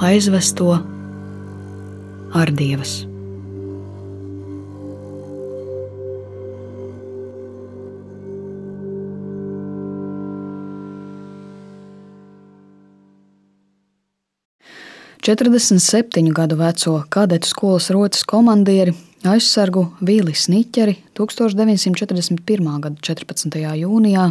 aizvesto ar dievas. Četrdesmit septiņu gadu veco kadetu skolas rotas komandieri aizsargu Vīlis Niķeri 1941. gada 14. jūnijā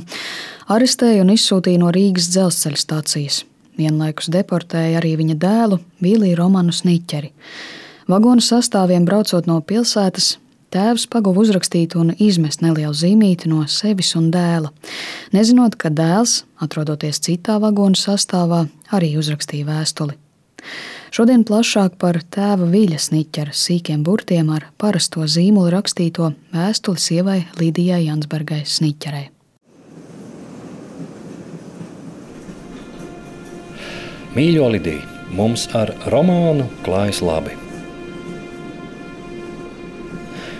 arestēja un izsūtīja no Rīgas dzelzceļa stācijas. Vienlaikus deportēja arī viņa dēlu Vīliju Romanu Sniķeri. Vagonu sastāviem braucot no pilsētas, tēvs paguva uzrakstīt un izmest nelielu zīmīti no sevis un dēla, nezinot, ka dēls, atrodoties citā vagonu sastāvā, arī uzrakstīja vēstuli. Šodien plašāk par tēva Viļas niķera sīkiem burtiem ar parasto zīmolu rakstīto vēstuli sievai Lidijai Jansbergai Sniķerei. Mīļo Lidija, mums ar romānu klājas labi.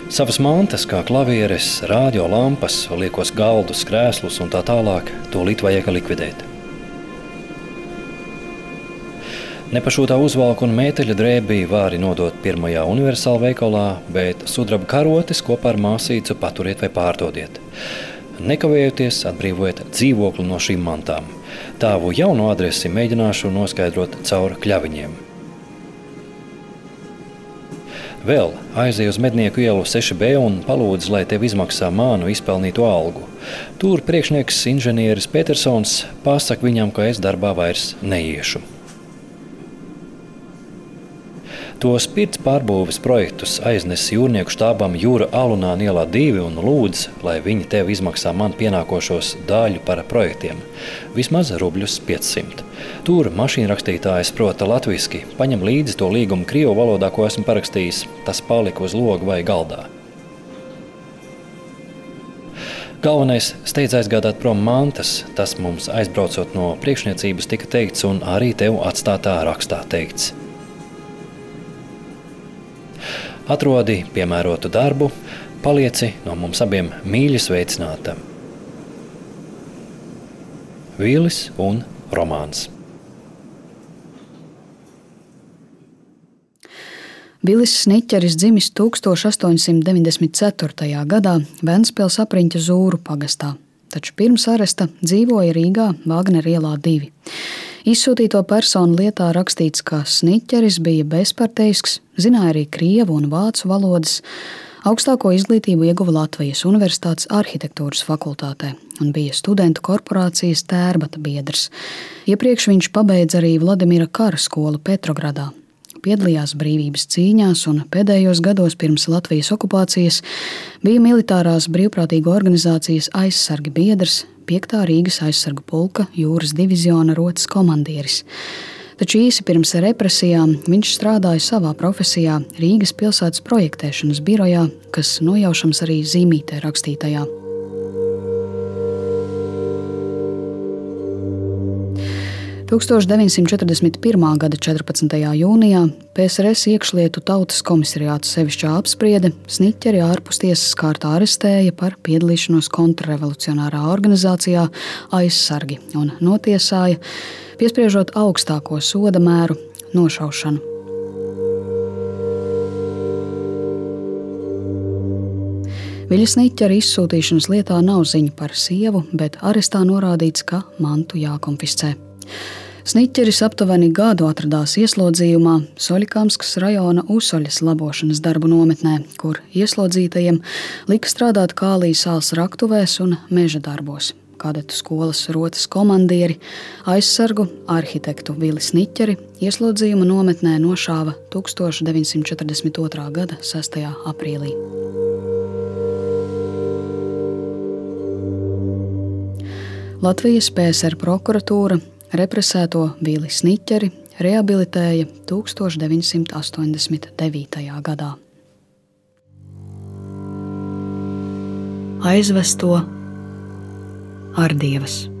Savas mantas, kā klavieres, rādio lampas, liekos galdus, krēslus un tā tālāk, to līdz vajag likvidēt. Nepašūtā uzvalka un mēteļa drēbī vāri nodot pirmajā universālā veikalā, bet sudraba karotes kopā ar māsīcu paturiet vai pārdodiet. Nekavējoties atbrīvojiet dzīvokli no šīm mantām. Tāvu jaunu adresi mēģināšu noskaidrot caur kļaviņiem. Vēl aizēju uz mednieku ielu 6B un palūdzu, lai tev izmaksā mānu izpelnīto algu. Tur priekšnieks inženieris Petersons pasaka viņam, ka es darbā vairs neiešu. Tos pirts pārbūves projektus aiznes jūrnieku štābam Jūra Alunā ielā 2 un lūdz, lai viņi tev izmaksā man pienākošos daļu par projektiem. Vismaz rubļus 500. Tur mašīna rakstītājs prota latviski, paņem līdzi to līgumu krievu valodā, ko esmu parakstījis. Tas palika uz loga vai galdā. Galvenais steidz aizgādāt prom mantas. Tas mums aizbraucot no priekšniecības tika teikts, un arī tev atstātā rakstā teikts. Atrodi piemērotu darbu, palieci no mums abiem mīļi sveicināta. Vīlis un Romāns. Bilis Sniķeris dzimis 1894. gadā Ventspils apriņķa Zūru pagastā, taču pirms aresta dzīvoja Rīgā Vāgnera ielā 2. Izsūtīto personu lietā rakstīts, ka Sniķeris bija bezparteisks, zināja arī krievu un vācu valodas, augstāko izglītību ieguva Latvijas Universitātes arhitektūras fakultātē un bija studentu korporācijas tērbata biedrs. Iepriekš viņš pabeidza arī Vladimira kara skolu Petrogradā piedalījās brīvības cīņās un pēdējos gados pirms Latvijas okupācijas bija militārās brīvprātīgo organizācijas aizsargi biedrs, 5. Rīgas aizsargu pulka jūras diviziona rotas komandieris. Taču īsi pirms represijām viņš strādāja savā profesijā Rīgas pilsētas projektēšanas birojā, kas nojaušams arī zīmītē rakstītajā. 1941. gada 14. jūnijā PSRS iekšlietu tautas komisariāta sevišķā apspriede Sniķeri ārpus tiesas kārtā arestēja par piedalīšanos kontrrevolucionārā organizācijā aizsargi un notiesāja, piespriežot augstāko soda mēru - nošaušanu. Viļas Niķera izsūtīšanas lietā nav ziņa par sievu, bet arestā norādīts, ka mantu jākonfiscē. Sniķeris aptuveni gadu atradās ieslodzījumā Soļikāmskas rajona Usoļas labošanas darbu nometnē, kur ieslodzītajiem lika strādāt kālijas sāls raktuvēs un meža darbos. Kadetu skolas rotas komandieri, aizsargu arhitektu Vilis Niķeri ieslodzījuma nometnē nošāva 1942. gada 6. aprīlī. Latvijas PSR prokuratūra represēto Vīli Sniķeri rehabilitēja 1989. gadā. Aizvesto ar dievas.